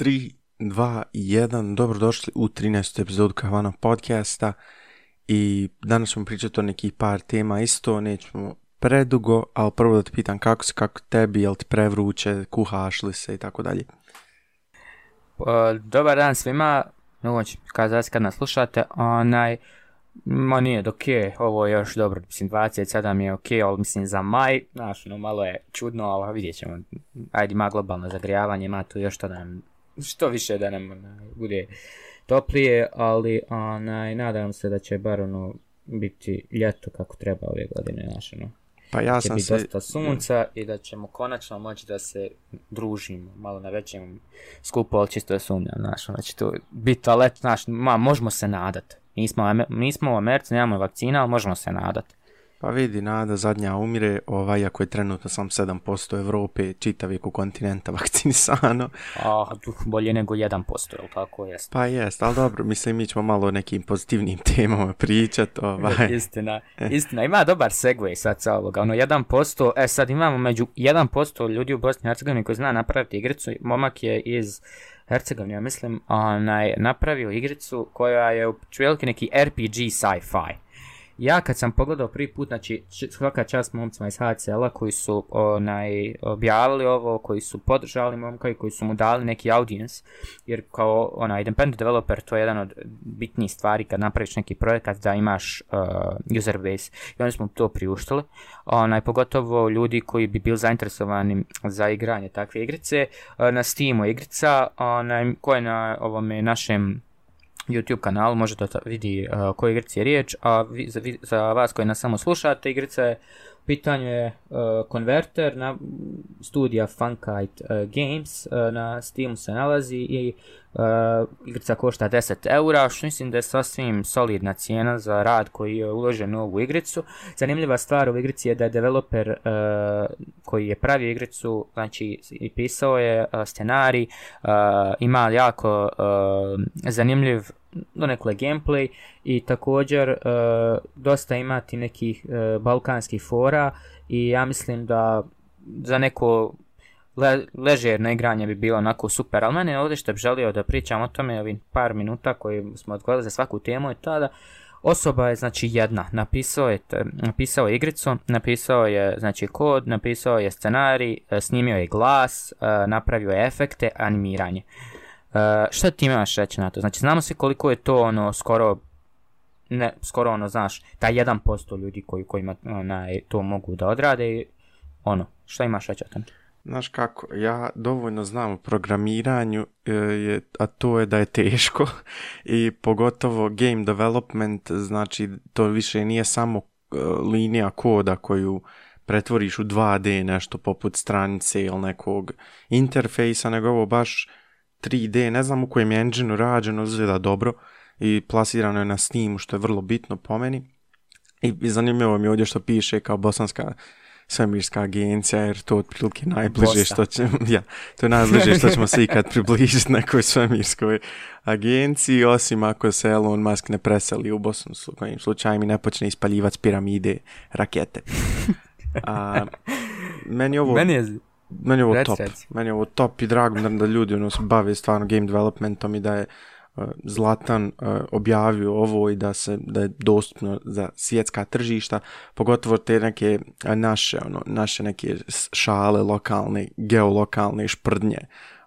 3, 2, 1, dobrodošli u 13. epizodu Kahvana podcasta. I danas ćemo pričati o nekih par tema. Isto, nećemo predugo, ali prvo da te pitam kako se, kako tebi, jel ti prevruće, kuhaš li se i tako dalje. Pa, dobar dan svima, noć, kada kad nas slušate, onaj, ma nije dok je, ovo je još dobro, mislim 27 je ok, ali mislim za maj, znaš, no malo je čudno, ali vidjet ćemo, ajde ima globalno zagrijavanje, ima tu još to da nam, što više da nam onaj, bude toplije, ali onaj, nadam se da će bar ono biti ljeto kako treba ove godine, znaš, ono. Pa ja će sam biti se... dosta sunca i da ćemo konačno moći da se družimo malo na većem skupu, ali čisto je sumnjam, znaš, ono će tu biti toalet, znaš, ma, možemo se nadat. Nismo, nismo u Americi, nemamo vakcina, ali možemo se nadat. Pa vidi, nada zadnja umire, ovaj, ako je trenutno sam 7% Evrope, čitavijeg kontinenta vakcinisano. A, duh, bolje nego 1%, jel tako jest? Pa jest, ali dobro, mislim mi ćemo malo o nekim pozitivnim temama pričat, ovaj. Istina, istina, ima dobar segway sad sa ovoga, ono 1%, e sad imamo među 1% ljudi u Bosni i Hercegovini koji zna napraviti igricu, momak je iz Hercegovine, ja mislim, onaj, napravio igricu koja je u neki RPG sci-fi. Ja kad sam pogledao prvi put, znači svaka čast momcima iz HCL-a koji su onaj, objavili ovo, koji su podržali momka i koji su mu dali neki audience, jer kao onaj independent developer to je jedan od bitnijih stvari kad napraviš neki projekat da imaš uh, user base i oni smo to priuštili. Onaj, pogotovo ljudi koji bi bili zainteresovani za igranje takve igrice. Uh, na Steamu igrica onaj, koja na ovome našem YouTube kanalu možete vidi uh, o kojoj igrici je riječ, a vi, za, vi- za vas koji nas samo slušate, igrica je u pitanju je uh, konverter na studija Funkite uh, Games, uh, na Steamu se nalazi i uh, igrica košta 10 eura, što mislim da je sasvim solidna cijena za rad koji je uložen u ovu igricu. Zanimljiva stvar u igrici je da je developer uh, koji je pravio igricu, znači i pisao je uh, scenarij, ima jako zanimljiv donekle gameplay i također dosta imati nekih balkanskih fora i ja mislim da za neko le, ležerno igranje bi bilo onako super, ali mene ovdje što bi želio da pričam o tome ovih par minuta koji smo odgovorili za svaku temu je tada Osoba je znači jedna, napisao je, napisao je igricu, napisao je znači kod, napisao je scenarij, e, snimio je glas, e, napravio je efekte, animiranje. Uh, šta ti imaš reći na to? Znači, znamo se koliko je to ono skoro ne, skoro ono, znaš, taj 1% ljudi koji, kojima onaj, to mogu da odrade ono, šta imaš reći o tome? Znaš kako, ja dovoljno znam o programiranju, e, a to je da je teško i pogotovo game development, znači to više nije samo e, linija koda koju pretvoriš u 2D nešto poput stranice ili nekog interfejsa, nego ovo baš 3D, ne znam u kojem je engineu rađeno, izgleda dobro i plasirano je na Steamu što je vrlo bitno po meni. I zanimljivo mi je ovdje što piše kao bosanska svemirska agencija, jer to otprilike najbliže što će, ja, to je najbliže što ćemo se ikad približiti nekoj svemirskoj agenciji, osim ako se Elon Musk ne preseli u Bosnu s kojim slučajem i ne počne ispaljivati piramide rakete. A, meni ovo Meni je, meni je ovo Reci, top. reci. Meni je ovo top i drago mi da, ljudi ono, se bave stvarno game developmentom i da je Zlatan objavio ovo i da se da je dostupno za svjetska tržišta, pogotovo te neke naše ono naše neke šale lokalne, geolokalne šprdnje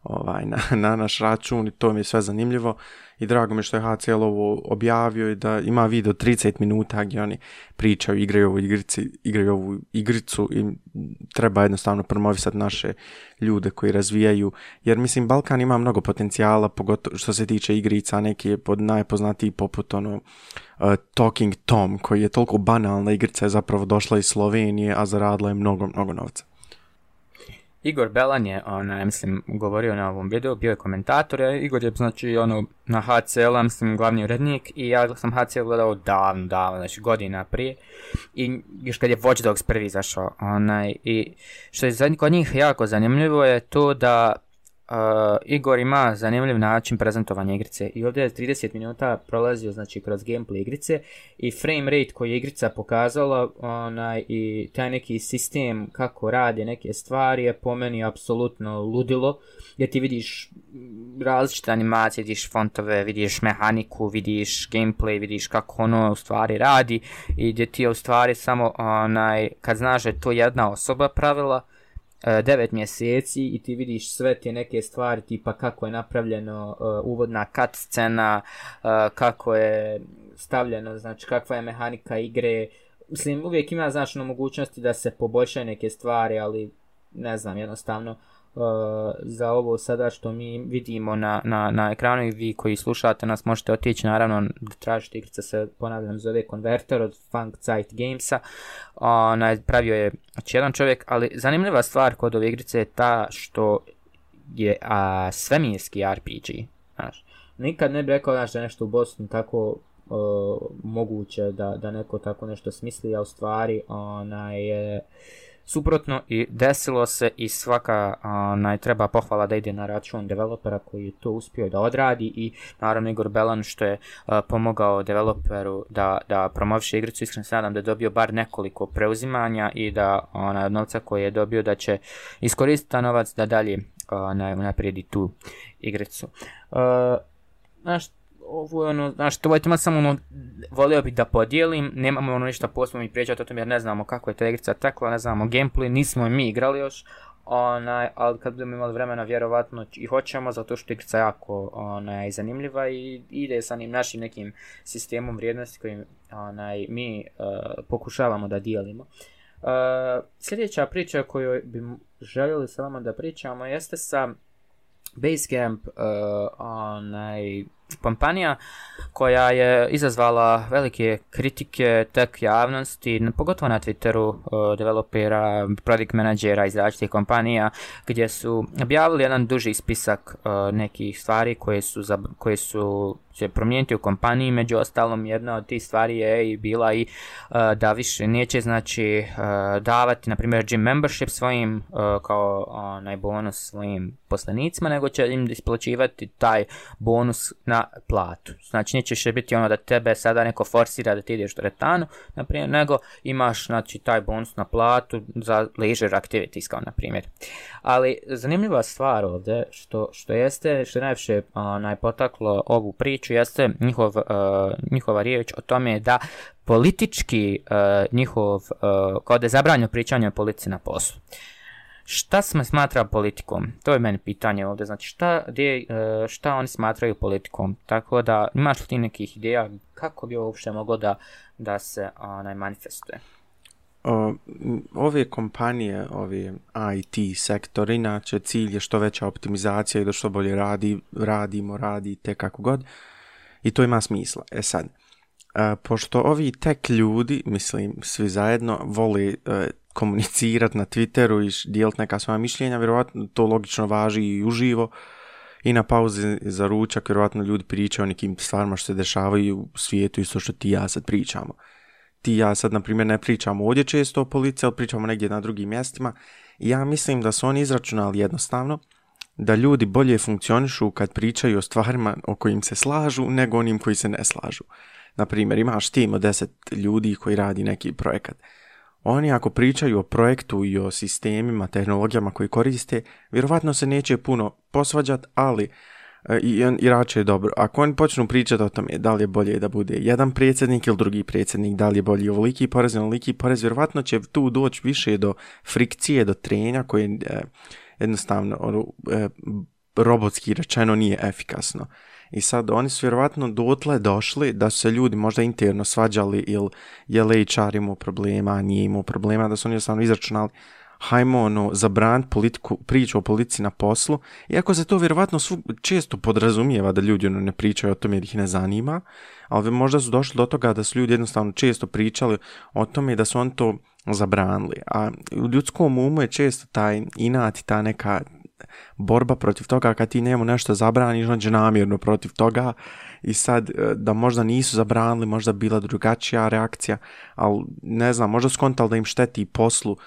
ovaj, na, na naš račun i to mi je sve zanimljivo i drago mi je što je HCL ovo objavio i da ima video 30 minuta gdje oni pričaju, igraju ovu igrici, igraju ovu igricu i treba jednostavno promovisati naše ljude koji razvijaju, jer mislim Balkan ima mnogo potencijala, pogotovo što se tiče igrica, neki je pod najpoznatiji poput ono uh, Talking Tom, koji je toliko banalna igrica je zapravo došla iz Slovenije, a zaradila je mnogo, mnogo novca. Igor Belan je, ona, ja mislim, govorio na ovom videu, bio je komentator, a Igor je, znači, ono, na HCL, mislim, glavni urednik i ja sam HCL gledao davno, davno, znači, godina prije. I još kad je Watch Dogs prvi izašao, onaj, i što je kod njih jako zanimljivo je to da Uh, Igor ima zanimljiv način prezentovanja igrice i ovdje je 30 minuta prolazio znači kroz gameplay igrice i frame rate koji je igrica pokazala onaj, i taj neki sistem kako radi neke stvari je po meni apsolutno ludilo gdje ti vidiš različite animacije, vidiš fontove, vidiš mehaniku, vidiš gameplay, vidiš kako ono u stvari radi i gdje ti je u stvari samo onaj, kad znaš da je to jedna osoba pravila 9 mjeseci i ti vidiš sve te neke stvari tipa kako je napravljeno uh, uvodna cut scena, uh, kako je stavljeno, znači kakva je mehanika igre. Mislim, uvijek ima znači mogućnosti da se poboljšaju neke stvari, ali ne znam, jednostavno za ovo sada što mi vidimo na, na, na ekranu i vi koji slušate nas možete otići naravno da tražite igrica se ponavljam zove Converter od Funk Zeit Gamesa onaj pravio je znači, jedan čovjek ali zanimljiva stvar kod ove igrice je ta što je a, svemirski RPG znaš. nikad ne bi rekao znaš, da je nešto u Bosnu tako uh, moguće da, da neko tako nešto smisli a u stvari ona je suprotno i desilo se i svaka onaj, treba pohvala da ide na račun developera koji je to uspio da odradi i naravno Igor Belan što je a, pomogao developeru da, da promoviše igricu, iskreno se nadam da je dobio bar nekoliko preuzimanja i da onaj, novca koji je dobio da će iskoristiti novac da dalje onaj, naprijedi tu igricu. Uh, znaš, ovo je ono, znaš, to je samo ono, volio bih da podijelim, nemamo ono ništa posebno mi pričati o tom jer ne znamo kako je ta igrica tekla, ne znamo gameplay, nismo mi igrali još, onaj, ali kad budemo imali vremena vjerovatno i hoćemo, zato što igrica jako onaj, zanimljiva i ide sa njim našim nekim sistemom vrijednosti kojim onaj, mi uh, pokušavamo da dijelimo. Uh, sljedeća priča koju bi željeli sa vama da pričamo jeste sa Basecamp, uh, onaj, kompanija koja je izazvala velike kritike tek javnosti, pogotovo na Twitteru uh, developera, product menadžera iz različitih kompanija, gdje su objavili jedan duži spisak uh, nekih stvari koje su, za, koje su će promijeniti u kompaniji, među ostalom jedna od tih stvari je i bila i uh, da više neće znači davati na primjer gym membership svojim kao onaj bonus svojim poslanicima, nego će im isplaćivati taj bonus na platu. Znači neće še biti ono da tebe sada neko forsira da ti ideš do retanu, na primjer, nego imaš znači taj bonus na platu za leisure activities kao na primjer. Ali zanimljiva stvar ovdje što što jeste što je najviše onaj potaklo ovu priču jeste njihov, uh, njihova riječ o tome da politički uh, njihov, uh, kao da je zabranjeno pričanje o politici na poslu. Šta se smatra politikom? To je meni pitanje ovdje. Znači šta, gdje, uh, šta oni smatraju politikom? Tako da imaš li ti nekih ideja kako bi uopšte moglo da, da se onaj manifestuje? O, ove kompanije, ove IT sektor, inače cilj je što veća optimizacija i da što bolje radi, radimo, radite kako god. I to ima smisla. E sad, pošto ovi tek ljudi, mislim, svi zajedno, voli a, komunicirati na Twitteru i dijeliti neka svoja mišljenja, vjerovatno to logično važi i uživo. I na pauzi za ručak, vjerovatno ljudi pričaju o nekim stvarima što se dešavaju u svijetu isto što ti ja sad pričamo. Ti ja sad, na primjer, ne pričamo ovdje često o policiji, ali pričamo negdje na drugim mjestima. I ja mislim da su oni izračunali jednostavno, da ljudi bolje funkcionišu kad pričaju o stvarima o kojim se slažu nego onim koji se ne slažu. Naprimjer, imaš tim od deset ljudi koji radi neki projekat. Oni ako pričaju o projektu i o sistemima, tehnologijama koji koriste, vjerovatno se neće puno posvađat, ali e, i, i rače je dobro. Ako oni počnu pričati o tome da li je bolje da bude jedan predsjednik ili drugi predsjednik, da li je bolji ovoliki porez ovoliki porez, vjerovatno će tu doći više do frikcije, do trenja koje... E, jednostavno ono, e, robotski rečeno nije efikasno. I sad oni su vjerovatno dotle došli da su se ljudi možda interno svađali ili je HR imao problema, nije imao problema, da su oni jednostavno izračunali hajmo ono, zabraniti politiku, priču o politici na poslu, iako se to vjerovatno svu, često podrazumijeva da ljudi ono, ne pričaju o tome jer ih ne zanima, ali možda su došli do toga da su ljudi jednostavno često pričali o tome i da su oni to zabranili. A u ljudskom umu je često taj inat i ta neka borba protiv toga kad ti njemu nešto zabraniš, on će namjerno protiv toga i sad e, da možda nisu zabranili, možda bila drugačija reakcija, ali ne znam, možda skontali da im šteti poslu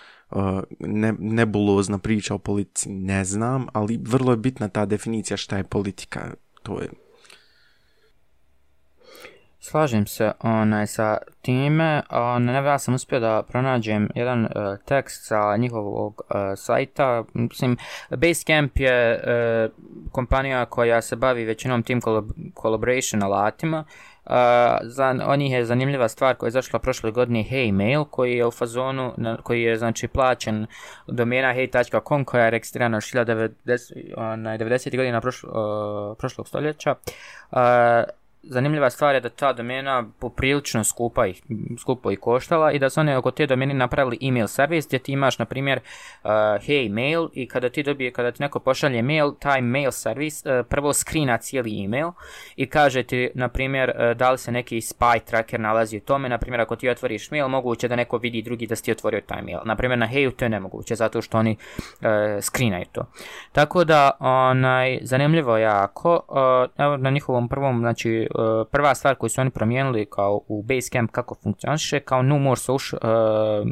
ne, nebulozna priča o politici, ne znam, ali vrlo je bitna ta definicija šta je politika. To je Slažem se onaj, sa time. ne, ja sam uspio da pronađem jedan uh, tekst sa njihovog uh, sajta. Mislim, Basecamp je uh, kompanija koja se bavi većinom tim collaboration alatima. Za, on je zanimljiva stvar koja je zašla prošle godine Hey Mail koji je u fazonu, na, koji je znači plaćen domena hey.com koja je registrirana 1990. 90. godina prošlo, prošlog stoljeća. Zanimljiva stvar je da ta domena poprilično skupa i, skupo i koštala i da su oni oko te domene napravili email servis gdje ti imaš na primjer uh, hey mail i kada ti dobije, kada ti neko pošalje mail, taj mail servis uh, prvo skrina cijeli email i kaže ti na primjer uh, da li se neki spy tracker nalazi u tome, na primjer ako ti otvoriš mail moguće da neko vidi drugi da si ti otvorio taj mail. Na primjer na heyu to je nemoguće zato što oni uh, skrinaju to. Tako da onaj, zanimljivo jako, uh, evo na njihovom prvom znači prva stvar koju su oni promijenili kao u Basecamp kako funkcioniše, kao no more social, uh,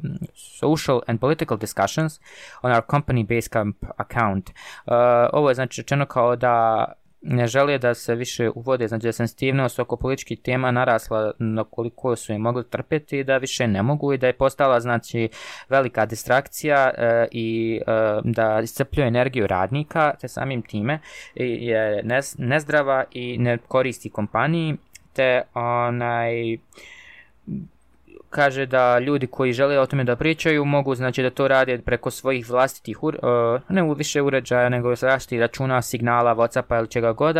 social and political discussions on our company Basecamp account. Uh, ovo je znači rečeno kao da ne žele da se više uvode, znači da sensitivnost oko političkih tema narasla na koliko su je mogli trpeti da više ne mogu i da je postala znači velika distrakcija e, i e, da iscrpljuje energiju radnika te samim time je nezdrava i ne koristi kompaniji te onaj kaže da ljudi koji žele o tome da pričaju mogu znači da to rade preko svojih vlastitih uh, ne više uređaja nego sa vlastitih računa, signala, Whatsappa ili čega god,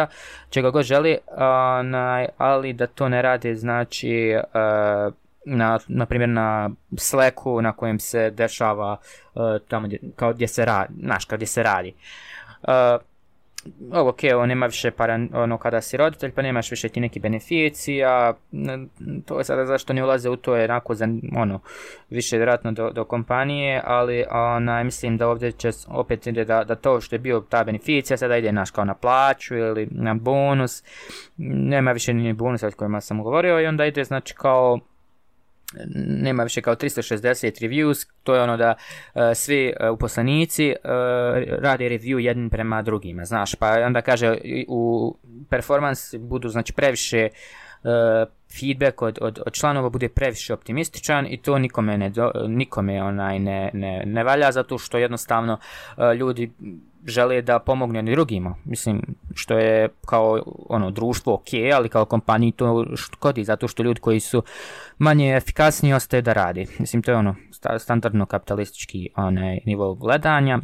čega god želi, uh, ali da to ne rade znači uh, na, na primjer na Slacku na kojem se dešava uh, tamo gdje, kao gdje se radi, znaš, gdje se radi. Ovo ok, ovo nema više para, ono kada si roditelj, pa nemaš više ti neki beneficija, to je sada zašto ne ulaze u to je onako za, ono, više vjerojatno do, do kompanije, ali ona, mislim da ovdje će opet ide da, da to što je bio ta beneficija sada ide naš kao na plaću ili na bonus, nema više ni bonusa o kojima sam govorio i onda ide znači kao nema više kao 360 reviews, to je ono da uh, svi uh, uposlenici uh, rade review jednim prema drugima, znaš, pa onda kaže u performance budu znači previše feedback od, od, od članova bude previše optimističan i to nikome ne, do, nikome onaj ne, ne, ne valja zato što jednostavno ljudi žele da pomogne ni drugima. Mislim, što je kao ono društvo ok, ali kao kompaniji to škodi, zato što ljudi koji su manje efikasni ostaje da radi. Mislim, to je ono standardno kapitalistički onaj, nivo gledanja.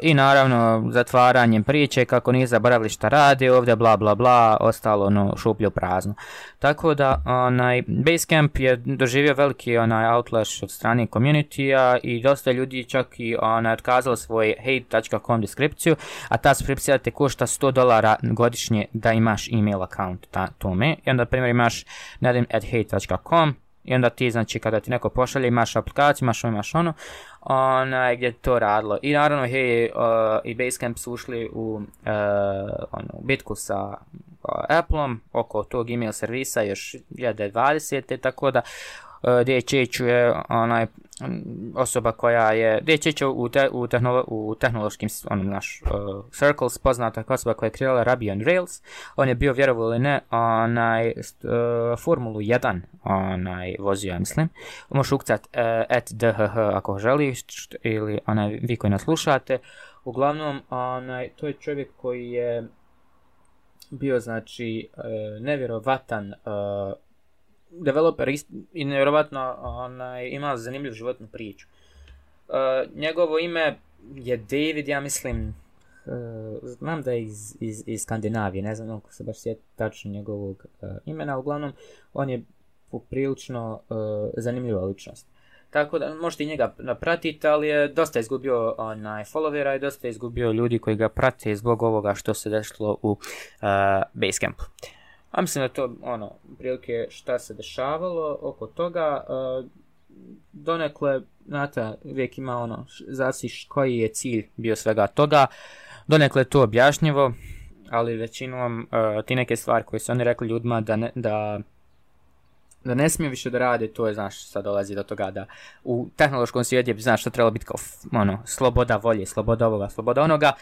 I naravno zatvaranjem priče kako nije zaboravili šta rade ovdje bla bla bla ostalo ono šuplje prazno. Tako da onaj Basecamp je doživio veliki onaj outlash od strane community i dosta ljudi čak i onaj otkazalo svoj hate.com deskripciju, a ta subskripcija te košta 100 dolara godišnje da imaš email account ta, tome. I onda primjer imaš nadim at hate.com i onda ti, znači, kada ti neko pošalje, imaš aplikaciju, imaš ono, imaš ono, onaj, gdje to radilo. I naravno, hej, uh, i Basecamp su ušli u uh, ono, bitku sa uh, Appleom oko tog email servisa još 2020. Tako da, DHH je onaj osoba koja je DHH u, te, u, tehnolo, u tehnološkim onom naš uh, circles poznata kao osoba koja je kreirala Ruby on Rails. On je bio vjerovo ili ne onaj uh, Formulu 1 onaj vozio ja mislim. Možeš ukcat uh, at dhh ako želiš ili onaj vi koji nas slušate. Uglavnom onaj to je čovjek koji je bio znači uh, nevjerovatan uh, developer i nevjerovatno onaj, ima zanimljiv životnu priču. Uh, njegovo ime je David, ja mislim, uh, znam da je iz, iz, iz Skandinavije, ne znam ako se baš sjeti tačno njegovog uh, imena, uglavnom on je poprilično zanimljiva ličnost. Tako da možete i njega pratiti, ali je dosta izgubio onaj followera i dosta izgubio ljudi koji ga prate zbog ovoga što se dešlo u Basecampu. A mislim da to, ono, prilike šta se dešavalo oko toga, uh, donekle, znate, uvijek ima ono, zasiš koji je cilj bio svega toga, donekle to objašnjivo, ali većinom uh, ti neke stvari koje su oni rekli ljudima da, ne, da da ne smije više da radi, to je, znaš, sad dolazi do toga da u tehnološkom svijetu je, znaš, što trebalo biti kao, ono, sloboda volje, sloboda ovoga, sloboda onoga,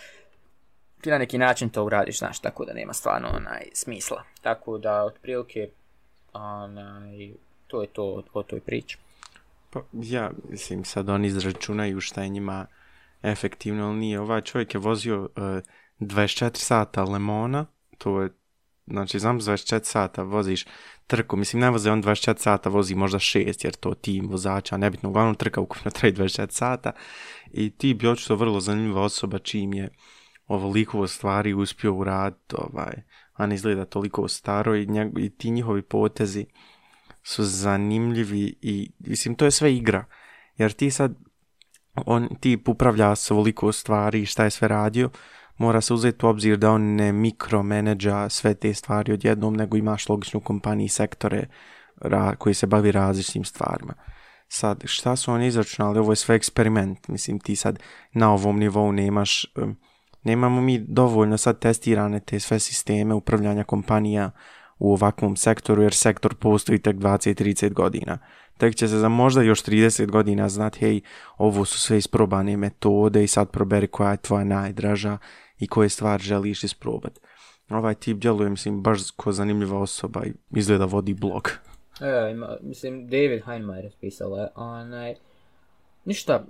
ti na neki način to uradiš, znaš, tako da nema stvarno onaj smisla. Tako da, otprilike, onaj, to je to o toj priči. Pa, ja, mislim, sad oni izračunaju šta je njima efektivno, ali nije. Ovaj čovjek je vozio uh, 24 sata lemona, to je, znači, znam 24 sata voziš trku, mislim, ne voze on 24 sata, vozi možda 6, jer to tim vozača, nebitno, uglavnom trka ukupno traje 24 sata i ti bi očito vrlo zanimljiva osoba čim je ovoliko stvari uspio uraditi, ovaj, a izgleda toliko staro i, njeg, i ti njihovi potezi su zanimljivi i mislim to je sve igra. Jer ti sad on tip upravlja s ovoliko stvari šta je sve radio mora se uzeti u obzir da on ne mikromenedža sve te stvari odjednom nego imaš logičnu kompaniju sektore ra, koji se bavi različitim stvarima. Sad šta su oni izračunali? Ovo je sve eksperiment. Mislim ti sad na ovom nivou nemaš um, nemamo mi dovoljno sad testirane te sve sisteme upravljanja kompanija u ovakvom sektoru, jer sektor postoji tek 20-30 godina. Tek će se za možda još 30 godina znati, hej, ovo su sve isprobane metode i sad proberi koja je tvoja najdraža i koje stvar želiš isprobati. Ovaj tip djeluje, mislim, baš ko zanimljiva osoba i izgleda vodi blog. E, ima, mislim, David Heinmeier pisala, onaj, ništa,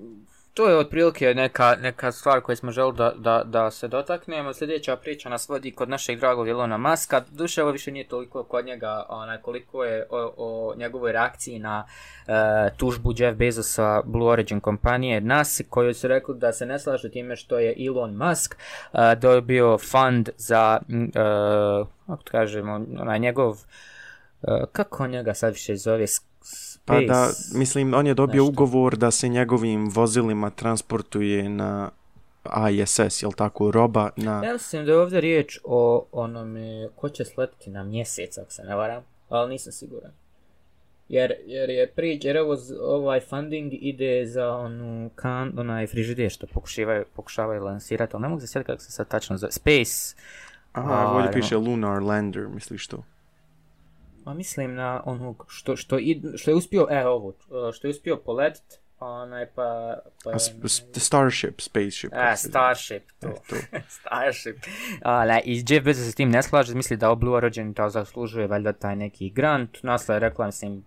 to je otprilike neka, neka stvar koju smo želi da, da, da se dotaknemo. Sljedeća priča nas vodi kod našeg dragog Ilona Maska. Duše, ovo više nije toliko kod njega, onaj, koliko je o, o njegovoj reakciji na e, tužbu Jeff Bezosa Blue Origin kompanije NAS, koju su rekli da se ne slažu time što je Elon Musk e, dobio fund za, e, kako kažemo, onaj njegov, e, kako njega sad više zove, Pa da, mislim, on je dobio nešto. ugovor da se njegovim vozilima transportuje na ISS, jel tako, roba na... Ja mislim da je ovdje riječ o onome ko će sletiti na mjesec, ako se ne varam, ali nisam siguran. Jer, jer je prič, jer ovo, ovaj funding ide za onu kan, onaj frižider što pokušavaju, pokušavaju lansirati, ali ne mogu se sjetiti kako se sad tačno zove, Space... Aha, ovdje piše Lunar Lander, misliš to? Ma mislim na onog što, što, id, što je uspio, e ovo, što je uspio poletit, onaj pa... pa A, starship, spaceship. A, Starship, to. E, to. starship. A, I Jeff Bezos se s tim ne slaže, misli da Blue Origin to zaslužuje valjda taj neki grant. Nasla je rekla, mislim,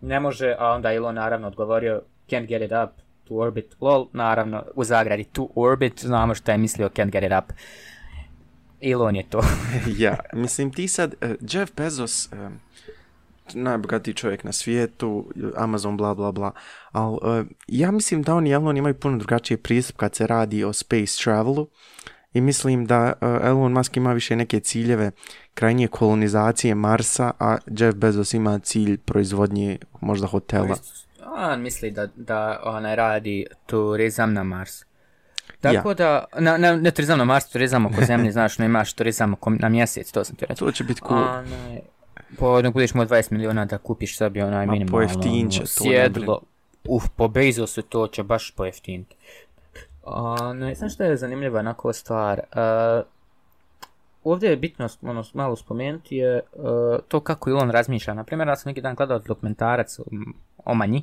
ne može, a onda Elon naravno odgovorio, can't get it up to orbit. Lol, naravno, u zagradi to orbit, znamo što je mislio can't get it up. Elon je to. ja, mislim ti sad, uh, Jeff Bezos... Um, najbogatiji čovjek na svijetu, Amazon, bla, bla, bla. Ali uh, ja mislim da oni i Elon imaju puno drugačiji pristup kad se radi o space travelu i mislim da uh, Elon Musk ima više neke ciljeve krajnje kolonizacije Marsa, a Jeff Bezos ima cilj proizvodnje možda hotela. On misli da, da ona radi turizam na Mars. Tako ja. da, na, na, ne turizam na Mars, turizam oko zemlje, znaš, ne imaš turizam oko, na mjesec, to sam ti rekao. To će biti cool. Onaj, po, nek budeš imao 20 miliona da kupiš sebi onaj minimalno će to sjedlo. Uf, po Bezosu to će baš pojeftiniti. Ne, znam što je zanimljiva onako stvar. Uh, ovdje je bitno ono, malo spomenuti je uh, to kako Elon razmišlja. Naprimjer, ja sam neki dan gledao dokumentarac o manji,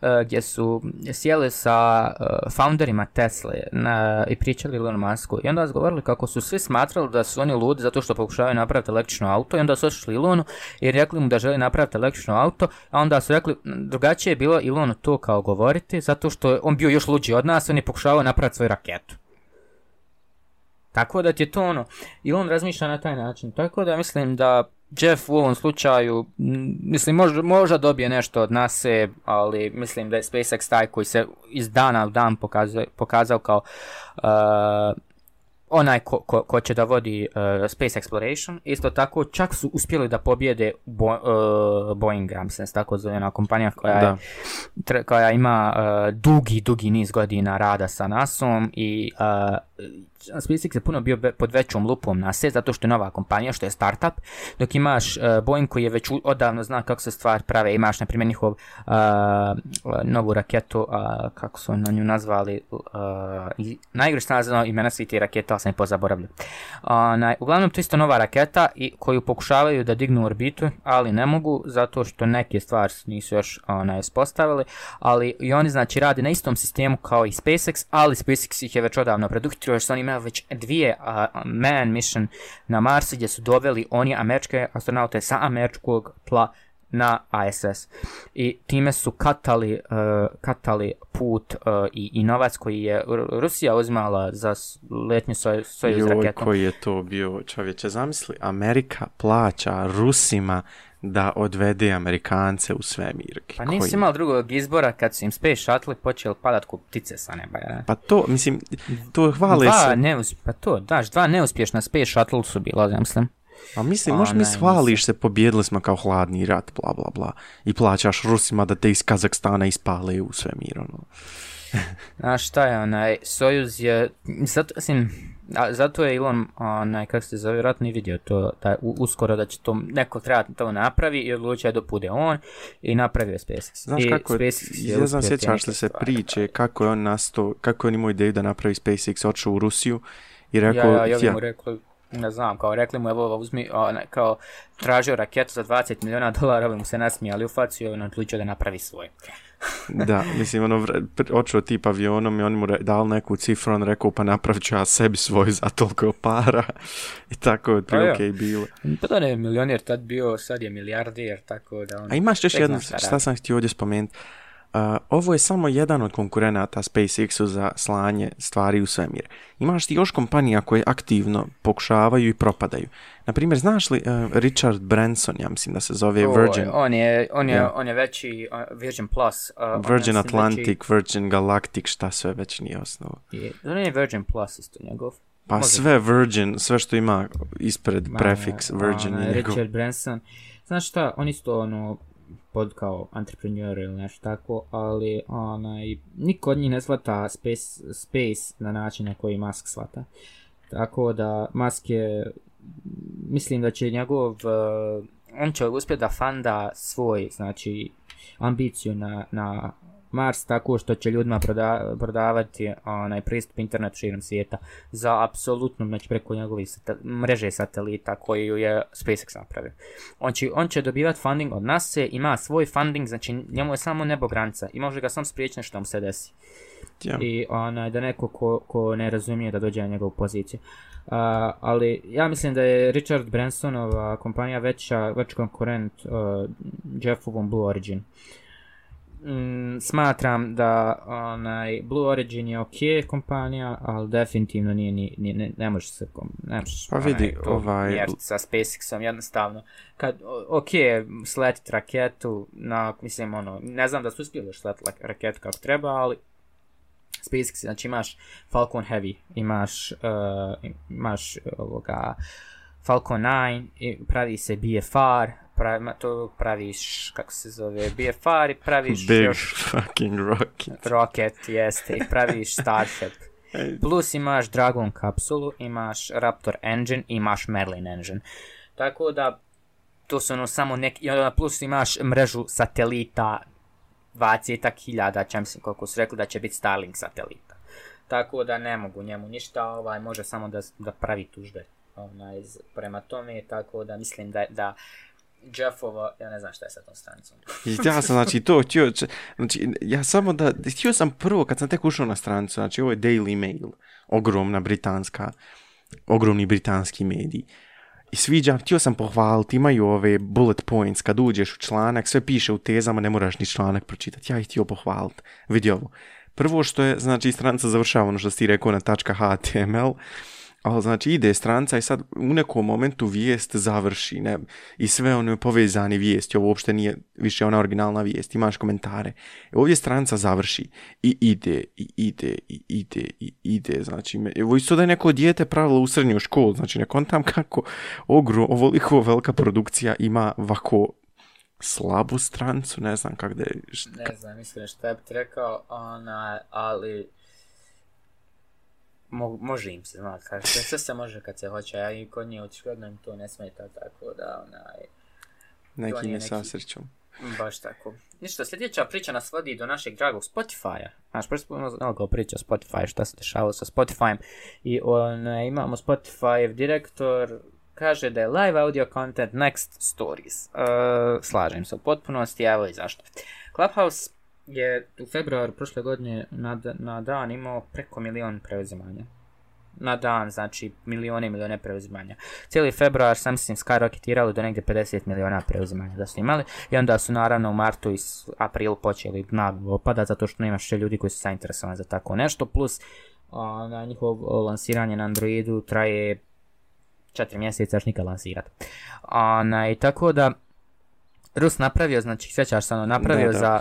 uh, gdje su sjeli sa uh, founderima Tesla na, i pričali Elon Musku i onda su govorili kako su svi smatrali da su oni ludi zato što pokušavaju napraviti električno auto i onda su ošli Elonu i rekli mu da želi napraviti električno auto, a onda su rekli drugačije je bilo Elonu to kao govoriti zato što on bio još luđi od nas, on je pokušavao napraviti svoju raketu. Tako da ti je to ono, i on razmišlja na taj način. Tako da mislim da Jeff u ovom slučaju, mislim, možda, možda dobije nešto od nas, ali mislim da je SpaceX taj koji se iz dana u dan pokazao, pokazao kao uh, onaj ko, ko, ko će da vodi uh, Space Exploration. Isto tako, čak su uspjeli da pobjede Bo, uh, Boeing, ja mislim, tako zove ona kompanija koja, je, tre, koja ima uh, dugi, dugi niz godina rada sa NASom i uh, SpaceX je puno bio pod većom lupom na se, zato što je nova kompanija, što je startup, dok imaš uh, Boeing koji je već odavno zna kako se stvar prave, imaš na primjer njihov uh, novu raketu, uh, kako su na nju nazvali, uh, najgore što nazvano imena svih ti raketa, ali sam je pozaboravljio. Uh, uglavnom to isto nova raketa i koju pokušavaju da dignu orbitu, ali ne mogu, zato što neke stvari nisu još onaj, spostavili, ali i oni znači rade na istom sistemu kao i SpaceX, ali SpaceX ih je već odavno preduhitrio, jer su oni imaju već dvije uh, man mission na Mars gdje su doveli oni američke astronaute sa američkog tla na ISS. I time su katali, uh, katali put uh, i, i novac koji je Rusija uzmala za letnju svoj, svoj raketom. koji je to bio čovječe, zamisli, Amerika plaća Rusima da odvede Amerikance u svemir. Pa nisi koji... imao drugog izbora kad su im Space Shuttle počeli padat ko ptice sa neba, ja? Pa to, mislim, to hvale dva se... Neusp... Pa to, daš, dva neuspješna Space Shuttle su bila, ja mislim. A mislim, možeš mi hvališ se, pobjedili smo kao hladni rat, bla bla bla. I plaćaš Rusima da te iz Kazakstana ispale u svemir, ono. Znaš šta je, onaj, Sojuz je, zato, mislim, a, zato je Elon, onaj, kako se zove, vjerojatno i vidio to, da uskoro da će to, neko treba to napravi i odlučio da bude on i napravio SpaceX. Znaš I kako, SpaceX je, ja znam, sjećaš li se priče, kako je on nasto, kako je on imao ideju da napravi SpaceX, otišao u Rusiju i rekao... Ja, ja, ja, mu rekao, ne znam, kao rekli mu, evo, uzmi, onaj, kao, tražio raketu za 20 miliona dolara, mu se nasmijali u facu i on odlučio da napravi svoj. Da, mislim, ono, očeo tip avionom i on mu dal neku cifru, on rekao, pa napravit ću ja sebi svoj za toliko para. I tako je pa, i bilo. Pa da ne, milionir tad bio, sad je milijardir, tako da on... A imaš još jedno, šta sam htio ovdje spomenuti. Uh, ovo je samo jedan od konkurenata SpaceX-u za slanje stvari u svemir. Imaš ti još kompanija koje aktivno pokušavaju i propadaju. Naprimjer, znaš li uh, Richard Branson, ja mislim da se zove o, Virgin? On je, on je, yeah. on je veći uh, Virgin Plus. Virgin Atlantic, veći... Virgin Galactic, šta sve već nije osnovo. Je, on je Virgin Plus isto njegov. Pa Može. sve Virgin, sve što ima ispred prefiks Virgin je njegov. Richard Branson. Znaš šta, on isto ono, pod kao entrepreneur ili nešto tako, ali onaj, niko od njih ne shvata space, space na način na koji Musk shvata. Tako da Musk je, mislim da će njegov, uh, on će uspjeti da fanda svoj, znači, ambiciju na, na Mars tako što će ljudima proda, prodavati onaj pristup internetu širom svijeta za apsolutno znači preko njegove sata, mreže satelita koju je SpaceX napravio. On će, on će dobivati funding od NASA, ima svoj funding, znači njemu je samo nebo granica i može ga sam spriječiti što mu se desi. Yeah. I onaj, da neko ko, ko ne razumije da dođe na njegovu poziciju. Uh, ali ja mislim da je Richard Bransonova kompanija veća, već konkurent uh, Jeffovom Blue Origin. Uh, mm, smatram da onaj Blue Origin je ok kompanija, ali definitivno nije ni, ni ne, ne može se ne može pa vidi onaj, ovaj sa SpaceXom jednostavno. Kad ok sletit raketu na mislim ono ne znam da su uspjeli sletit raketu kako treba, ali SpaceX znači imaš Falcon Heavy, imaš uh, imaš ovoga Falcon 9, pravi se BFR, pravi, to praviš, kako se zove, BFR i praviš Big još... fucking rocket. Rocket, jeste, i praviš Starship. Plus imaš Dragon kapsulu, imaš Raptor engine, imaš Merlin engine. Tako da, to su ono samo neki, plus imaš mrežu satelita 20.000, čem mislim koliko su rekli da će biti Starlink satelita. Tako da ne mogu njemu ništa, ovaj, može samo da, da pravi tužbe onaj, prema tome, tako da mislim da, da Jeffova, ja ne znam šta je sa tom stranicom. ja sam, znači, to htio, znači, ja samo da, htio sam prvo, kad sam tek ušao na stranicu, znači, ovo je Daily Mail, ogromna britanska, ogromni britanski mediji. I sviđa, htio sam pohvaliti, imaju ove bullet points, kad uđeš u članak, sve piše u tezama, ne moraš ni članak pročitati. Ja ih htio pohvaliti. Vidi ovo. Prvo što je, znači, stranica završava ono što si rekao na .html, ali znači ide stranca i sad u nekom momentu vijest završi ne? i sve one povezane vijesti, ovo uopšte nije više ona originalna vijest, imaš komentare. I ovdje stranca završi i ide, i ide, i ide, i ide, znači, evo isto da je neko dijete pravilo u srednju školu, znači ne kontam kako ogro, ovoliko velika produkcija ima ovako slabu strancu, ne znam kako da je... Šta... Ne znam, mislim šta bi rekao, ona, ali mo, može im se, znaš, kaže, sve, se može kad se hoće, a i kod nje očigledno im to ne smeta, tako da, onaj, Neki ne neki- sasrećom. baš tako. Ništa, sljedeća priča nas vodi do našeg dragog Spotify-a. Znaš, prvo smo kao priča o Spotify, šta se dešavalo sa Spotify-em. I onaj, imamo Spotify direktor, kaže da je live audio content next stories. Uh, slažem se u potpunosti, evo i zašto. Clubhouse je u februaru prošle godine na, na dan imao preko milion preuzimanja. Na dan, znači milione i milione preuzimanja. Cijeli februar sam mislim skyrocketirali do negdje 50 miliona preuzimanja da su imali i onda su naravno u martu i aprilu počeli naglo opada zato što nema še ljudi koji su zainteresovani za tako nešto plus a, na njihovo lansiranje na Androidu traje 4 mjeseca još nikad lansirati. Onaj, tako da Rus napravio, znači sjećaš se ono, napravio Da, da. za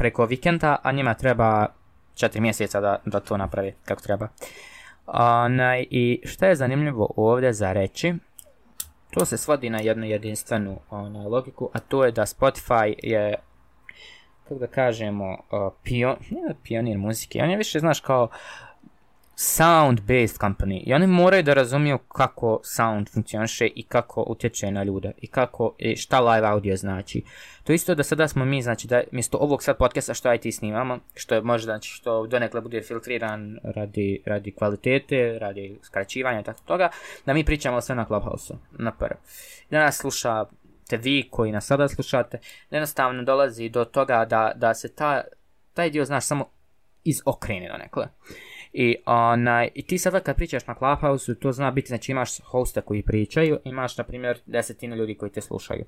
preko vikenda, a njima treba 4 mjeseca da, da to napravi kako treba. Onaj, I šta je zanimljivo ovdje za reći, to se svodi na jednu jedinstvenu onaj, logiku, a to je da Spotify je, kako da kažemo, pion, nije pionir muzike, on je više, znaš, kao sound-based company i oni moraju da razumiju kako sound funkcioniše i kako utječe na ljude i kako, i šta live audio znači. To isto da sada smo mi, znači da mjesto ovog sad podcasta što IT snimamo, što je možda, znači što donekle bude filtriran radi, radi kvalitete, radi skraćivanja i tako toga, da mi pričamo sve na Clubhouse-u, na prvo. Da nas slušate vi koji nas sada slušate, jednostavno dolazi do toga da, da se ta, taj dio, znaš, samo izokrene donekle. I, onaj, I ti sada kad pričaš na Clubhouse, to zna biti, znači imaš hosta koji pričaju, imaš, na primjer, desetinu ljudi koji te slušaju.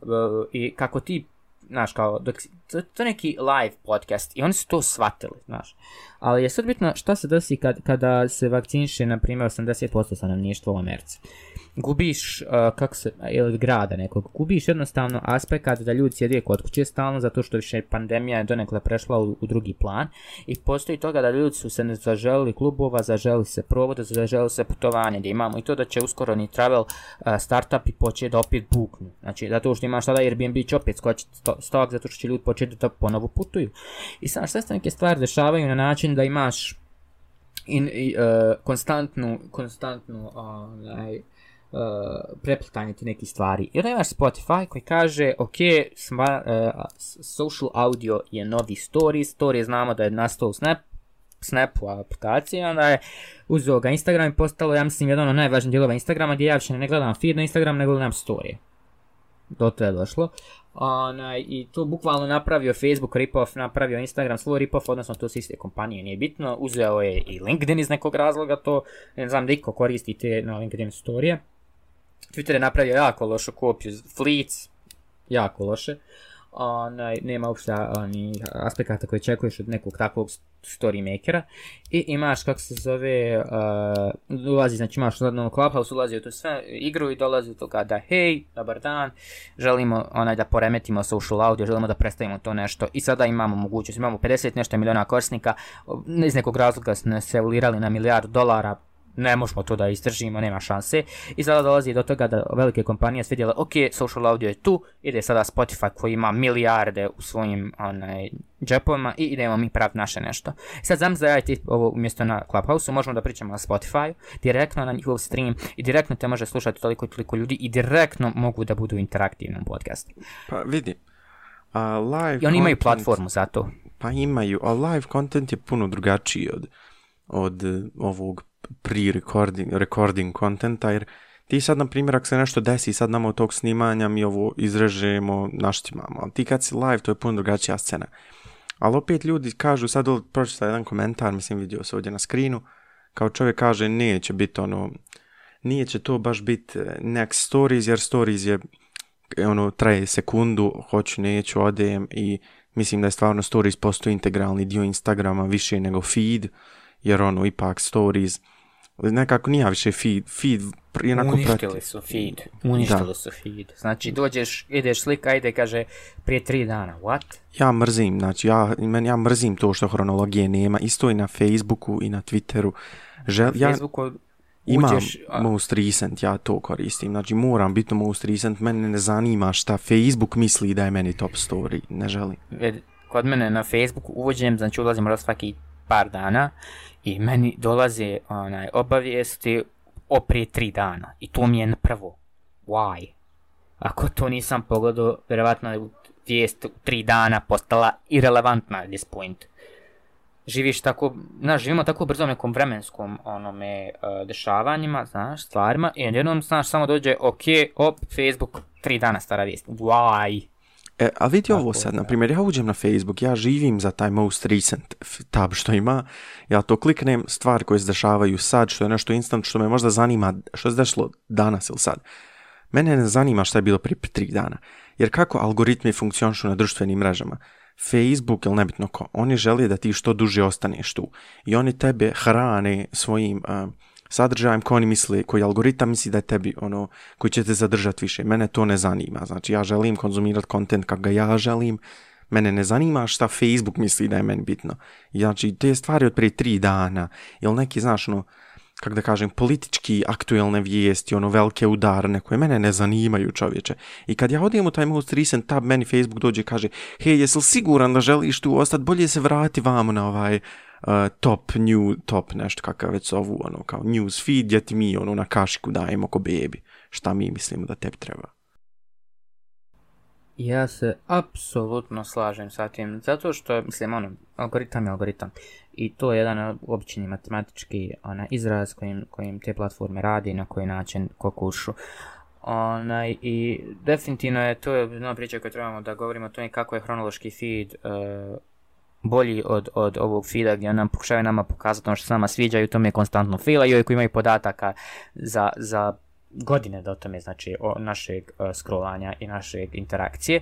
Uh, I kako ti, znaš, kao, dok, to, to neki live podcast i oni su to shvatili, znaš. Ali je sad bitno šta se desi kad, kada se vakciniše, na primjer, 80% stanovništva u Americi. Gubiš, uh, kako se, ili grada nekog, gubiš jednostavno aspekt da ljudi sjede kod kuće stalno zato što više pandemija je donekle prešla u, u drugi plan i postoji toga da ljudi su se ne zaželili klubova, zaželili se provoda, zaželili se putovanja gdje imamo i to da će uskoro ni travel uh, startupi početi da opet buknu. Znači, zato što imaš sada Airbnb će opet skočiti sto- stok zato što će ljudi početi da ponovo putuju. I sad sve se neke stvari dešavaju na način da imaš in, i, uh, konstantnu, konstantnu onaj, preplitanje ti nekih stvari. I onda imaš Spotify koji kaže, ok, sma, uh, social audio je novi story, story znamo da je nastao u Snap, Snapu aplikaciji, onda je uzeo ga Instagram i postalo, ja mislim, jedan od najvažnijih dijelova Instagrama gdje ja više ne gledam feed na Instagram, nego gledam story. Do to je došlo. Onaj, I to bukvalno napravio Facebook rip-off, napravio Instagram svoj rip-off, odnosno to su iste kompanije, nije bitno. Uzeo je i LinkedIn iz nekog razloga, to ne znam da iko koristi te na LinkedIn storije. Twitter je napravio jako lošu kopiju, Fleets, jako loše. Onaj, nema uopšte oni aspekata koje očekuješ od nekog takvog story makera. I imaš, kako se zove, uh, ulazi, znači imaš na Clubhouse, ulazi u tu sve igru i dolazi do toga da hej, dobar dan, želimo onaj da poremetimo social audio, želimo da predstavimo to nešto i sada imamo mogućnost, imamo 50 nešto miliona korisnika, iz nekog razloga smo se ulirali na milijardu dolara, ne možemo to da izdržimo, nema šanse. I sada dolazi do toga da velike kompanije su vidjele, ok, social audio je tu, ide sada Spotify koji ima milijarde u svojim onaj, džepovima i idemo mi praviti naše nešto. Sad znam ja ti ovo umjesto na Clubhouse možemo da pričamo na Spotify, direktno na njihov stream i direktno te može slušati toliko i toliko ljudi i direktno mogu da budu u interaktivnom podcastu. Pa vidi, a live I oni imaju content- platformu za to. Pa imaju, a live content je puno drugačiji od, od eh, ovog pre-recording recording contenta, jer ti sad, na primjer, ako se nešto desi sad nama od tog snimanja, mi ovo izrežemo, naštimamo, ali ti kad si live, to je puno drugačija scena. Ali opet ljudi kažu, sad ovdje pročitao jedan komentar, mislim vidio se ovdje na skrinu, kao čovjek kaže neće biti ono, nije će to baš biti eh, next stories, jer stories je ono, traje sekundu, hoću, neću, odem i mislim da je stvarno stories postoji integralni dio Instagrama više nego feed, jer ono, ipak stories, nekako nije više feed, feed pr- onako prati. Uništili su feed. Uništili su feed. Znači dođeš, ideš slika, ide, kaže, prije tri dana. What? Ja mrzim, znači ja, meni, ja mrzim to što hronologije nema, isto i na Facebooku i na Twitteru. Žel, ja Facebooku imam uđeš, a- most recent, ja to koristim, znači moram biti most recent, mene ne zanima šta Facebook misli da je meni top story, ne želim. Kod mene na Facebooku uvođenjem, znači ulazim raz svaki par dana i meni dolaze onaj, obavijesti o prije tri dana. I to mi je prvo. Why? Ako to nisam pogledao, vjerovatno je vijest tri dana postala irrelevantna at this point. Živiš tako, znaš, živimo tako brzo nekom vremenskom onome uh, dešavanjima, znaš, stvarima i jednom, znaš, samo dođe, ok, op, Facebook, tri dana stara vijest. Why? E, a vidi ovo sad, na primjer, ja uđem na Facebook, ja živim za taj most recent tab što ima, ja to kliknem, stvari koje se dešavaju sad, što je nešto instant, što me možda zanima, što se dešlo danas ili sad. Mene ne zanima šta je bilo prije tri dana, jer kako algoritmi funkcionišu na društvenim mrežama, Facebook ili nebitno ko, oni žele da ti što duže ostaneš tu i oni tebe hrane svojim sadržajem koji oni misle, koji algoritam misli da je tebi ono, koji će te zadržati više. Mene to ne zanima. Znači ja želim konzumirati kontent kako ga ja želim. Mene ne zanima šta Facebook misli da je meni bitno. Znači te stvari od prije tri dana ili neki, znaš, ono, kako da kažem, politički aktuelne vijesti, ono velike udarne koje mene ne zanimaju čovječe. I kad ja odijem u taj most recent tab, meni Facebook dođe i kaže, hej, jesi li siguran da želiš tu ostati, bolje se vrati vamo na ovaj uh, top new, top nešto kakav već zovu, ono, kao news feed, gdje ti mi ono na kašiku dajemo ko bebi, šta mi mislimo da tebi treba. Ja se apsolutno slažem sa tim, zato što, mislim, ono, algoritam je algoritam. I to je jedan obični matematički ona, izraz kojim, kojim te platforme radi, na koji način kokušu. Onaj, I definitivno je to jedna priča koju trebamo da govorimo o tome kako je hronološki feed uh, bolji od, od ovog feeda gdje nam pokušavaju nama pokazati ono što se nama sviđa i u tome konstantno filaju i koji imaju podataka za, za godine do tome, znači o našeg uh, scrollanja i našeg interakcije.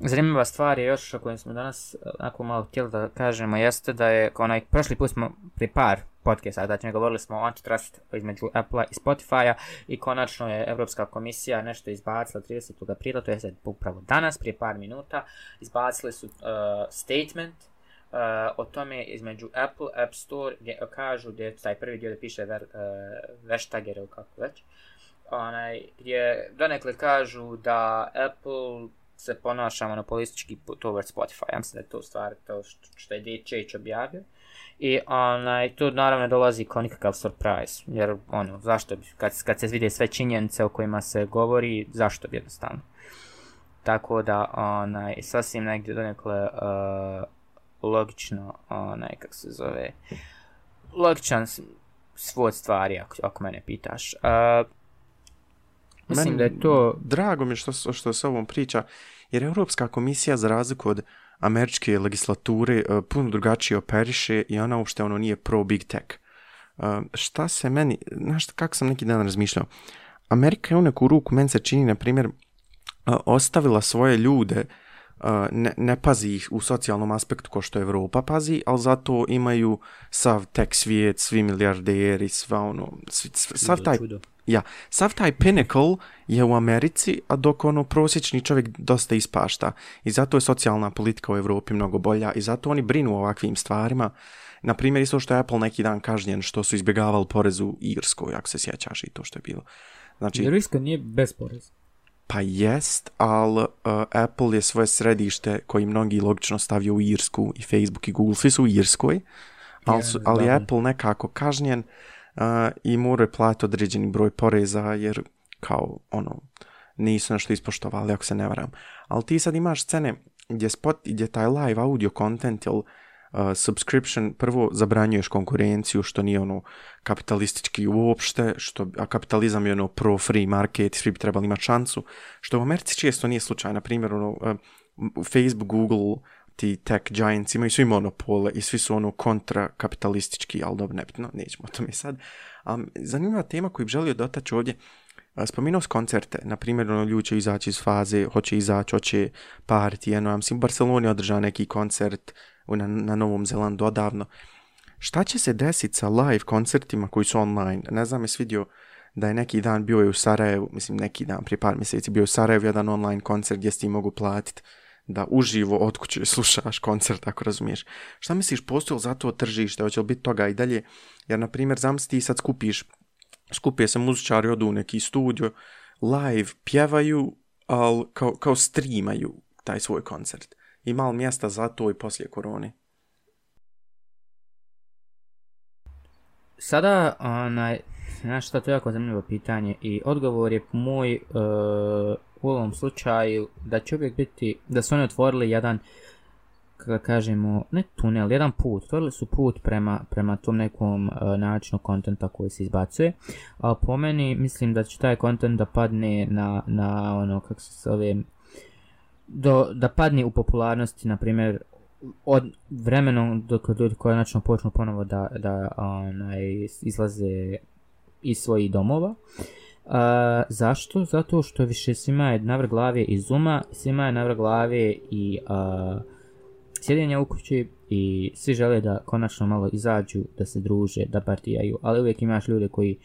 Zanimljiva stvar je još o kojoj smo danas onako malo htjeli da kažemo jeste da je onaj prošli put smo pri par podcasta, znači govorili smo o antitrust između Apple i Spotify-a i konačno je Europska komisija nešto izbacila 30. aprila, to je sad upravo danas, prije par minuta, izbacili su uh, statement o tome između Apple App Store gdje kažu gdje taj prvi dio da piše ver, uh, Veštager ili kako već onaj, gdje donekle kažu da Apple se ponaša monopolistički towards Spotify. Ja mislim da je to stvar to što je DJ objavio. I onaj, tu naravno dolazi kao nikakav surprise, jer ono, zašto bi, kad, kad se vide sve činjenice o kojima se govori, zašto bi jednostavno. Tako da, onaj, sasvim negdje donekle uh, logično, onaj, kako se zove, logičan svod stvari, ako, ako mene pitaš. Uh, Mislim Meni, da je to... Drago mi što, što se ovom priča, jer Europska komisija za razliku od američke legislature uh, puno drugačije operiše i ona uopšte ono nije pro big tech. Uh, šta se meni, znaš kako sam neki dan razmišljao, Amerika je u neku ruku, meni se čini, na primjer, uh, ostavila svoje ljude ne, ne pazi ih u socijalnom aspektu ko što Evropa pazi, ali zato imaju sav tek svijet, svi milijarderi, sva ono, svi, sav taj, ja, sav taj pinnacle je u Americi, a dok ono prosječni čovjek dosta ispašta. I zato je socijalna politika u Evropi mnogo bolja i zato oni brinu o ovakvim stvarima. Na primjer, isto što je Apple neki dan kažnjen što su izbjegavali porez u Irskoj, ako se sjećaš i to što je bilo. Znači, Jer Irska nije bez poreza. Pa jest, ali uh, Apple je svoje središte koji mnogi logično stavio u Irsku i Facebook i Google, svi su u Irskoj, ali, su, ali Apple nekako kažnjen uh, i mora platiti određeni broj poreza jer kao ono nisu nešto ispoštovali ako se ne varam. Ali ti sad imaš scene gdje, spot, gdje taj live audio content ili subscription prvo zabranjuješ konkurenciju što nije ono kapitalistički uopšte, što, a kapitalizam je ono pro free market, svi bi trebali imati šansu, što u Americi često nije slučaj, na primjer ono, Facebook, Google, ti tech giants imaju svi monopole i svi su ono kontra kapitalistički, ali dobro, nebitno, nećemo o tome sad. Um, zanimljiva tema koju bih želio dotaći ovdje, Spominuo s koncerte, na primjer, ono, ljudi će izaći iz faze, hoće izaći, hoće pariti, jedno, ja mislim, u Barceloni održa neki koncert, na, na Novom Zelandu odavno. Šta će se desiti sa live koncertima koji su online? Ne znam, jesi vidio da je neki dan bio je u Sarajevu, mislim neki dan, prije par mjeseci, bio je u Sarajevu jedan online koncert gdje ti mogu platiti da uživo od kuće slušaš koncert, ako razumiješ. Šta misliš, postoji li za to tržište, hoće li biti toga i dalje? Jer, na primjer, zamisli ti sad skupiš, skupije se muzičari, odu u neki studio, live pjevaju, ali kao, kao streamaju taj svoj koncert li mjesta za to i poslije korone? sada, onaj, znaš šta, to je jako zanimljivo pitanje i odgovor je moj uh, u ovom slučaju da će uvijek biti, da su oni otvorili jedan kako kažemo, ne tunel, jedan put, otvorili su put prema, prema tom nekom uh, načinu kontenta koji se izbacuje, a po meni mislim da će taj kontent da padne na, na ono, kako se zove, do, da padne u popularnosti, na primjer, od vremenom dok ljudi konačno počnu ponovo da, da onaj, izlaze iz svojih domova. Uh, zašto? Zato što više svima je navrh glave i zuma, svima je navrh glave i sjedinja u kući i svi žele da konačno malo izađu, da se druže, da partijaju, ali uvijek imaš ljude koji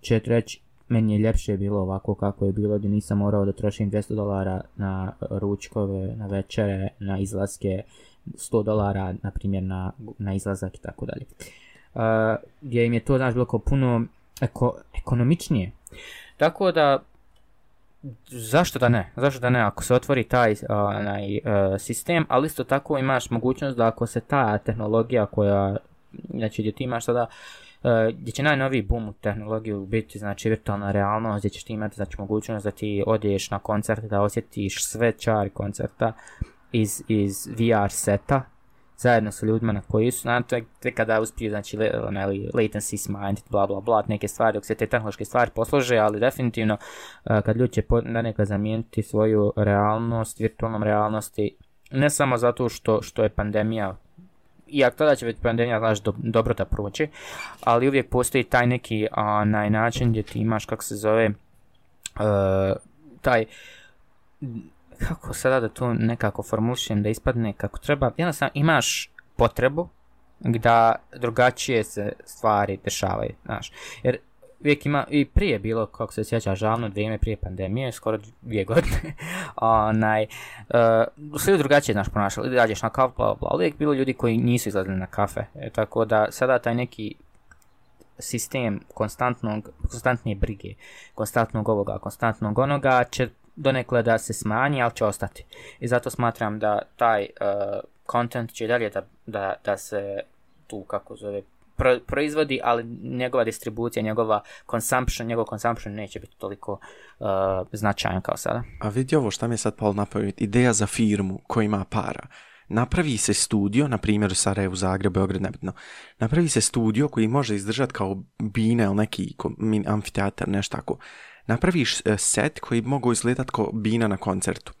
će reći meni je ljepše bilo ovako kako je bilo da nisam morao da trošim 200 dolara na ručkove, na večere, na izlaske, 100 dolara na primjer na, na izlazak i tako dalje. Gdje im je to znaš bilo kao puno eko, ekonomičnije. Tako da zašto da ne? Zašto da ne? Ako se otvori taj onaj, uh, sistem, ali isto tako imaš mogućnost da ako se ta tehnologija koja, znači gdje ti imaš sada gdje će najnoviji boom u tehnologiju biti znači virtualna realnost, gdje ćeš ti imati znači, mogućnost da ti odiješ na koncert, da osjetiš sve čari koncerta iz, iz VR seta, zajedno sa ljudima na koji su, znači, te kada uspiju, znači, onaj, latency smanjiti, bla, bla, bla, neke stvari, dok se te tehnološke stvari poslože, ali definitivno, uh, kad ljudi će na neka zamijeniti svoju realnost, virtualnom realnosti, ne samo zato što, što je pandemija, iako tada će već pandemija, znaš, do, dobro da proći, ali uvijek postoji taj neki onaj način gdje ti imaš, kako se zove, uh, taj kako sada da to nekako formulišem da ispadne kako treba, jednostavno imaš potrebu da drugačije se stvari dešavaju, znaš, jer uvijek ima, i prije bilo, kako se sjeća, žalno vrijeme prije pandemije, skoro dvije godine, onaj, uh, sve drugačije, znaš, ponašali, dađeš na kafu, bla, bla, uvijek bilo ljudi koji nisu izlazili na kafe, e, tako da sada taj neki sistem konstantnog, konstantnije brige, konstantnog ovoga, konstantnog onoga će donekle da se smanji, ali će ostati. I zato smatram da taj uh, content će dalje da, da, da se tu, kako zove, pro, proizvodi, ali njegova distribucija, njegova consumption, njegov consumption neće biti toliko uh, značajan kao sada. A vidi ovo šta mi je sad palo napraviti, ideja za firmu koja ima para. Napravi se studio, na primjer u Sarajevu, Zagreb, Beograd, nebitno. Napravi se studio koji može izdržati kao bine ili neki amfiteatar, nešto tako napraviš e, set koji mogu izgledati kao bina na koncertu.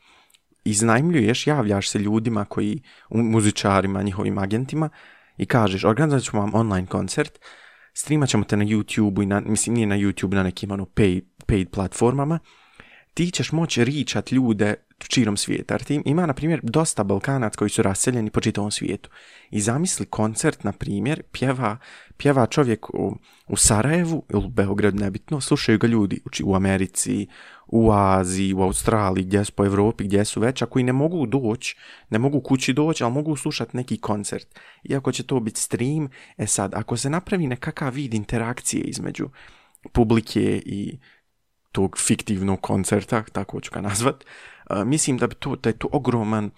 Iznajmljuješ, javljaš se ljudima koji, muzičarima, njihovim agentima i kažeš, organizat ćemo vam online koncert, streamat ćemo te na YouTube i na, mislim nije na YouTube, na nekim ono paid, paid platformama, ti ćeš moći ričat ljude čirom svijeta. Jer ti ima, na primjer, dosta Balkanac koji su raseljeni po čitavom svijetu. I zamisli koncert, na primjer, pjeva, pjeva čovjek u, u Sarajevu ili u Beogradu, nebitno, slušaju ga ljudi u, Americi, u Aziji, u Australiji, gdje su po Evropi, gdje su već, a koji ne mogu doći, ne mogu kući doći, ali mogu slušati neki koncert. Iako će to biti stream, e sad, ako se napravi nekakav vid interakcije između publike i tog fiktivnog koncerta, tako ću ga nazvat, uh, mislim da, bi to, da je to ogroman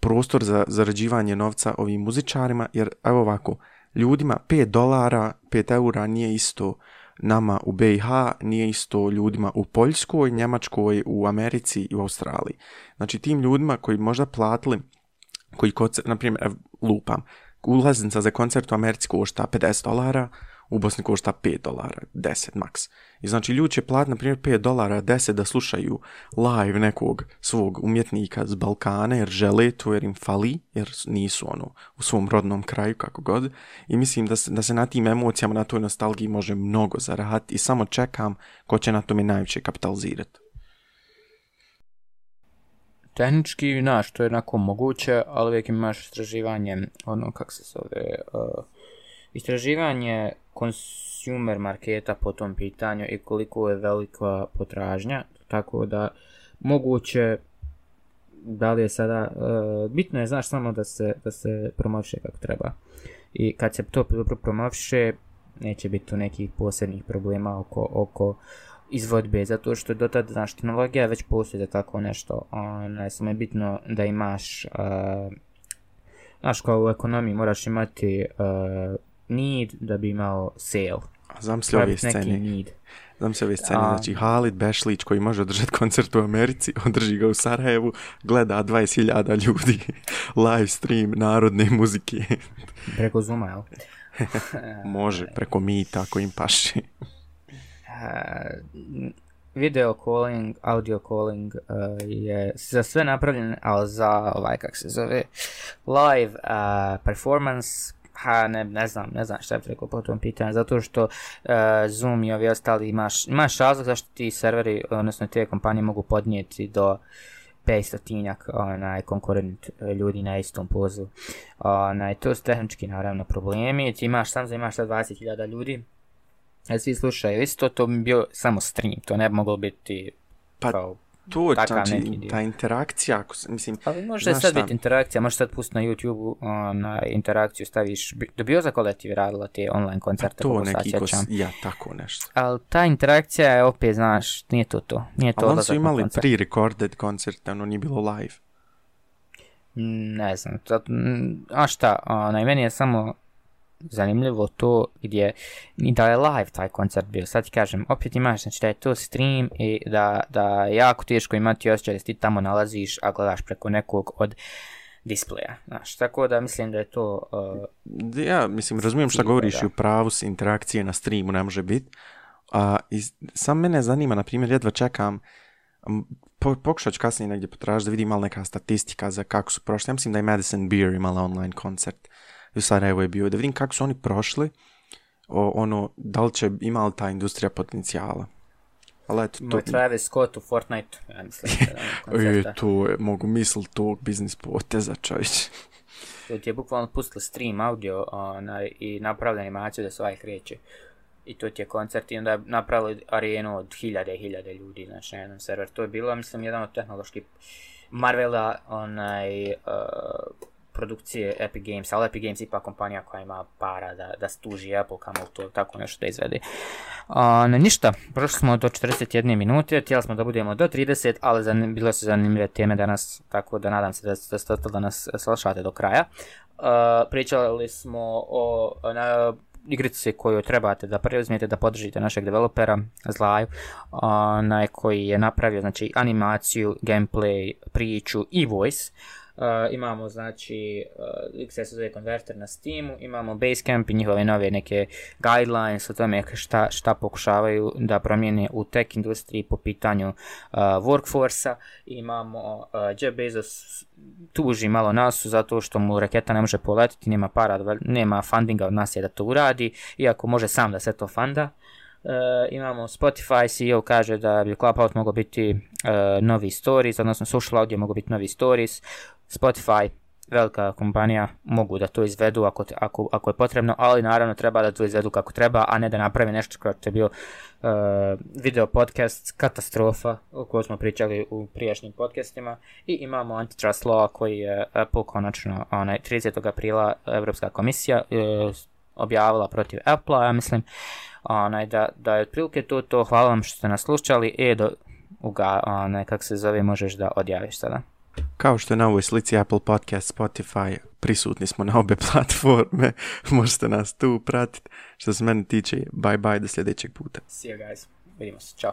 prostor za zarađivanje novca ovim muzičarima, jer evo ovako, ljudima 5 dolara, 5 eura nije isto nama u BiH, nije isto ljudima u Poljskoj, Njemačkoj, u Americi i u Australiji. Znači tim ljudima koji možda platili, koji na primjer, lupam, ulaznica za koncert u Americi košta 50 dolara, u Bosni košta 5 dolara, 10 maks. I znači ljudi će platiti, na primjer, 5 dolara, 10 da slušaju live nekog svog umjetnika z Balkana, jer žele to, jer im fali, jer nisu ono u svom rodnom kraju, kako god. I mislim da se, da se na tim emocijama, na toj nostalgiji može mnogo zaraditi i samo čekam ko će na tome najviše kapitalizirati. Tehnički, znaš, to je jednako moguće, ali uvijek imaš istraživanje, ono, kako se zove, uh, istraživanje consumer marketa po tom pitanju i koliko je velika potražnja, tako da moguće da li je sada, uh, bitno je znaš samo da se, da se promoviše kako treba. I kad se to dobro promoviše, neće biti tu nekih posebnih problema oko, oko izvodbe, zato što do tada, znaš, tehnologija već postoji za tako nešto. Ono, samo je bitno da imaš, uh, znaš, kao u ekonomiji moraš imati uh, need da bi imao sale. A zamisli ove scene. Need. Znam ove scene, znači Halid Bešlić koji može održati koncert u Americi, održi ga u Sarajevu, gleda 20.000 ljudi, live stream narodne muzike. Preko Zuma, jel? može, preko Meet, ako im paši. video calling, audio calling uh, je za sve napravljen, ali za ovaj, kak se zove, live uh, performance ha, ne, ne znam, ne znam šta bih rekao po tom pitanju, zato što uh, Zoom i ovi ostali imaš, imaš razlog zašto ti serveri, odnosno te kompanije mogu podnijeti do 500 onaj, konkurent e, ljudi na istom pozu. Onaj, to su tehnički naravno problemi, ti imaš sam imaš 20.000 ljudi, a svi slušaju isto, to bi bio samo stream, to ne bi moglo biti pa, kao to, znači, ta interakcija, ako, mislim... Ali može sad biti interakcija, može sad pustiti na YouTube na interakciju, staviš, dobio za kola ti radila te online koncerte, to neki ko, ja, tako nešto. Ali ta interakcija je opet, znaš, nije to to. Nije to Ali su imali pre-recorded koncert, ono nije bilo live. Ne znam, a šta, onaj, meni je samo zanimljivo to gdje i da je live taj koncert bio. Sad ti kažem, opet imaš znači da je to stream i da, da je jako teško imati osjećaj da ti tamo nalaziš, a gledaš preko nekog od displeja. Znaš, tako da mislim da je to... Uh, ja, mislim, razumijem šta govoriš i u pravu s interakcije na streamu ne može biti. A sam mene zanima, na primjer, jedva čekam po, pokušat ću kasnije negdje potražiti da vidim malo neka statistika za kako su prošli. Ja mislim da je Madison Beer imala online koncert u Sarajevo je bio, da vidim kako su oni prošli, o, ono, da li će imala ta industrija potencijala. Ali eto, to... Travis Scott u Fortnite, ja mislim. e, to je, mogu misliti tog biznis poteza, čovječ. to ti je bukvalno pustili stream audio onaj, i napravili animaciju da se ovaj kreće. I to ti je koncert i onda je napravili arenu od hiljade i hiljade ljudi znači, na jednom server. To je bilo, mislim, jedan od tehnoloških Marvela, onaj, uh, produkcije Epic Games, ali Epic Games ipak kompanija koja ima para da, da stuži Apple kamo to tako nešto da izvede. A, ne, ništa, prošli smo do 41 minute, htjeli smo da budemo do 30, ali zanim, bilo su zanimljive teme danas, tako da nadam se da, da ste da nas slušate do kraja. A, pričali smo o na, igrici koju trebate da preuzmete, da podržite našeg developera Zlaju, onaj koji je napravio znači animaciju, gameplay, priču i voice. Imamo znači XSS konverter na Steamu, imamo Basecamp i njihove nove neke guidelines o tome šta, šta pokušavaju da promijene u tech industriji po pitanju uh, workforce imamo Jeff Bezos tuži malo nas zato što mu raketa ne može poletiti, nema para, nema fundinga od nas je da to uradi, iako može sam da se to fanda. Uh, imamo Spotify, CEO kaže da bi Clubhouse mogao biti uh, novi stories, odnosno social audio mogao biti novi stories. Spotify, velika kompanija, mogu da to izvedu ako, ako, ako je potrebno, ali naravno treba da to izvedu kako treba, a ne da napravi nešto kao što je bio uh, video podcast, katastrofa o kojoj smo pričali u prijašnjim podcastima i imamo antitrust law koji je Apple konačno onaj, 30. aprila Europska komisija uh, objavila protiv Apple, ja mislim onaj, da, da je otprilike to, to hvala vam što ste nas slušali i do, uga, onaj, kak se zove, možeš da odjaviš sada. Kao što je na ovoj slici Apple Podcast, Spotify, prisutni smo na obe platforme, možete nas tu pratiti. Što se mene tiče, bye bye do sljedećeg puta. See you guys, vidimo se, čao.